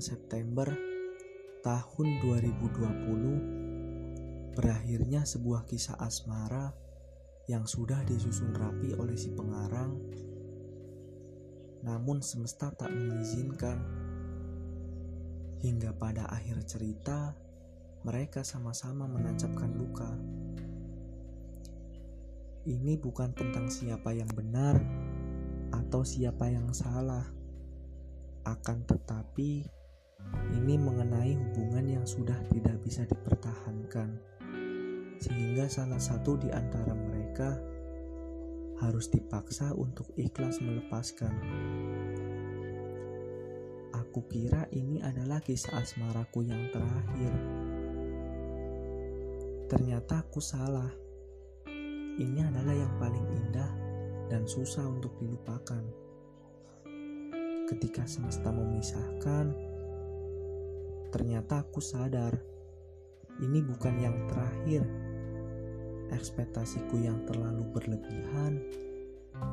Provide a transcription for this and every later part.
September tahun 2020 berakhirnya sebuah kisah asmara yang sudah disusun rapi oleh si pengarang. Namun semesta tak mengizinkan. Hingga pada akhir cerita mereka sama-sama menancapkan luka. Ini bukan tentang siapa yang benar atau siapa yang salah akan tetapi, ini mengenai hubungan yang sudah tidak bisa dipertahankan, sehingga salah satu di antara mereka harus dipaksa untuk ikhlas melepaskan. Aku kira ini adalah kisah asmaraku yang terakhir. Ternyata aku salah. Ini adalah yang paling indah dan susah untuk dilupakan ketika semesta memisahkan, ternyata aku sadar ini bukan yang terakhir. Ekspektasiku yang terlalu berlebihan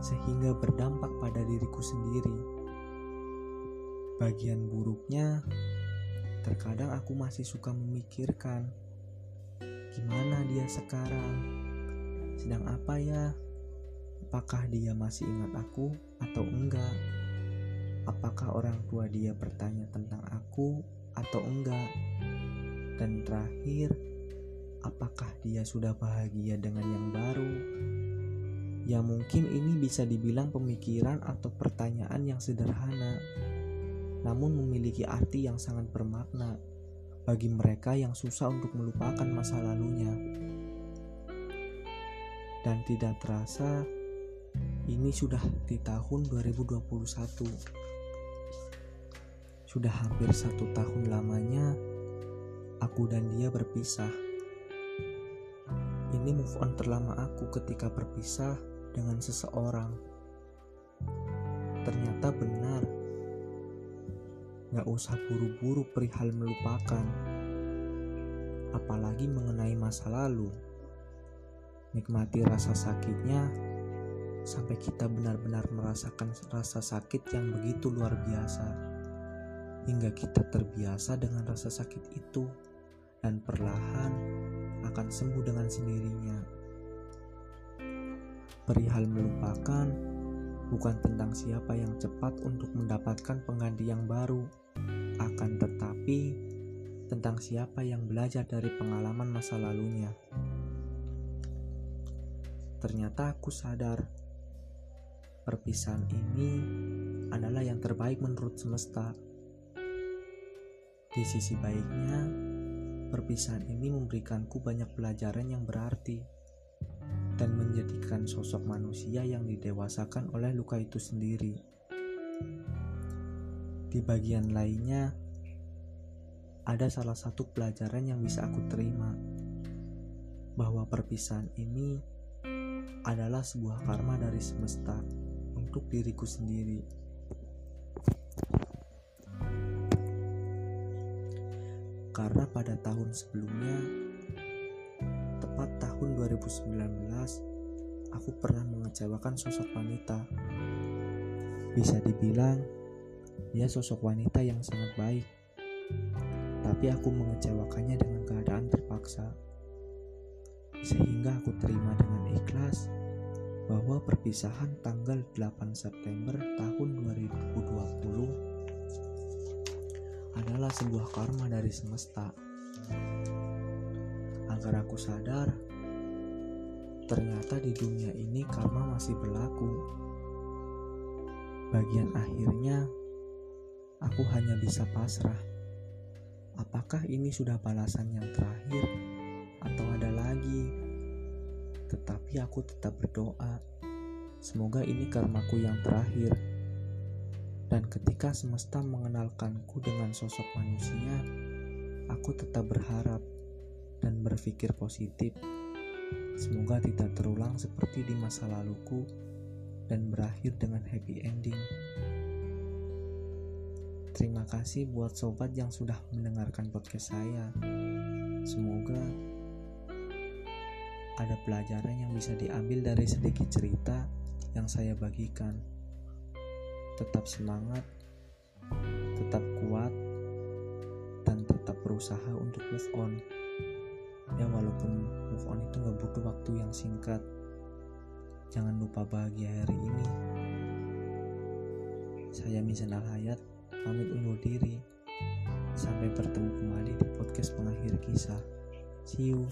sehingga berdampak pada diriku sendiri. Bagian buruknya, terkadang aku masih suka memikirkan gimana dia sekarang, sedang apa ya, apakah dia masih ingat aku atau enggak. Apakah orang tua dia bertanya tentang aku atau enggak? Dan terakhir, apakah dia sudah bahagia dengan yang baru? Ya mungkin ini bisa dibilang pemikiran atau pertanyaan yang sederhana, namun memiliki arti yang sangat bermakna bagi mereka yang susah untuk melupakan masa lalunya. Dan tidak terasa, ini sudah di tahun 2021. Sudah hampir satu tahun lamanya, aku dan dia berpisah. Ini move on terlama aku ketika berpisah dengan seseorang. Ternyata benar, gak usah buru-buru perihal melupakan, apalagi mengenai masa lalu. Nikmati rasa sakitnya sampai kita benar-benar merasakan rasa sakit yang begitu luar biasa hingga kita terbiasa dengan rasa sakit itu dan perlahan akan sembuh dengan sendirinya. Perihal melupakan bukan tentang siapa yang cepat untuk mendapatkan pengganti yang baru, akan tetapi tentang siapa yang belajar dari pengalaman masa lalunya. Ternyata aku sadar perpisahan ini adalah yang terbaik menurut semesta. Di sisi baiknya, perpisahan ini memberikanku banyak pelajaran yang berarti dan menjadikan sosok manusia yang didewasakan oleh luka itu sendiri. Di bagian lainnya, ada salah satu pelajaran yang bisa aku terima bahwa perpisahan ini adalah sebuah karma dari semesta untuk diriku sendiri. karena pada tahun sebelumnya, tepat tahun 2019, aku pernah mengecewakan sosok wanita. Bisa dibilang, dia sosok wanita yang sangat baik, tapi aku mengecewakannya dengan keadaan terpaksa. Sehingga aku terima dengan ikhlas bahwa perpisahan tanggal 8 September tahun 2020 adalah sebuah karma dari semesta. Agar aku sadar, ternyata di dunia ini karma masih berlaku. Bagian akhirnya, aku hanya bisa pasrah. Apakah ini sudah balasan yang terakhir, atau ada lagi? Tetapi aku tetap berdoa, semoga ini karmaku yang terakhir dan ketika semesta mengenalkanku dengan sosok manusia, aku tetap berharap dan berpikir positif. Semoga tidak terulang seperti di masa laluku dan berakhir dengan happy ending. Terima kasih buat sobat yang sudah mendengarkan podcast saya. Semoga ada pelajaran yang bisa diambil dari sedikit cerita yang saya bagikan. Tetap semangat, tetap kuat, tetap berusaha untuk move on. Ya walaupun move on itu gak butuh waktu yang singkat. Jangan lupa bahagia hari ini. Saya Mizan Al Hayat pamit undur diri. Sampai bertemu kembali di podcast pengakhir kisah. See you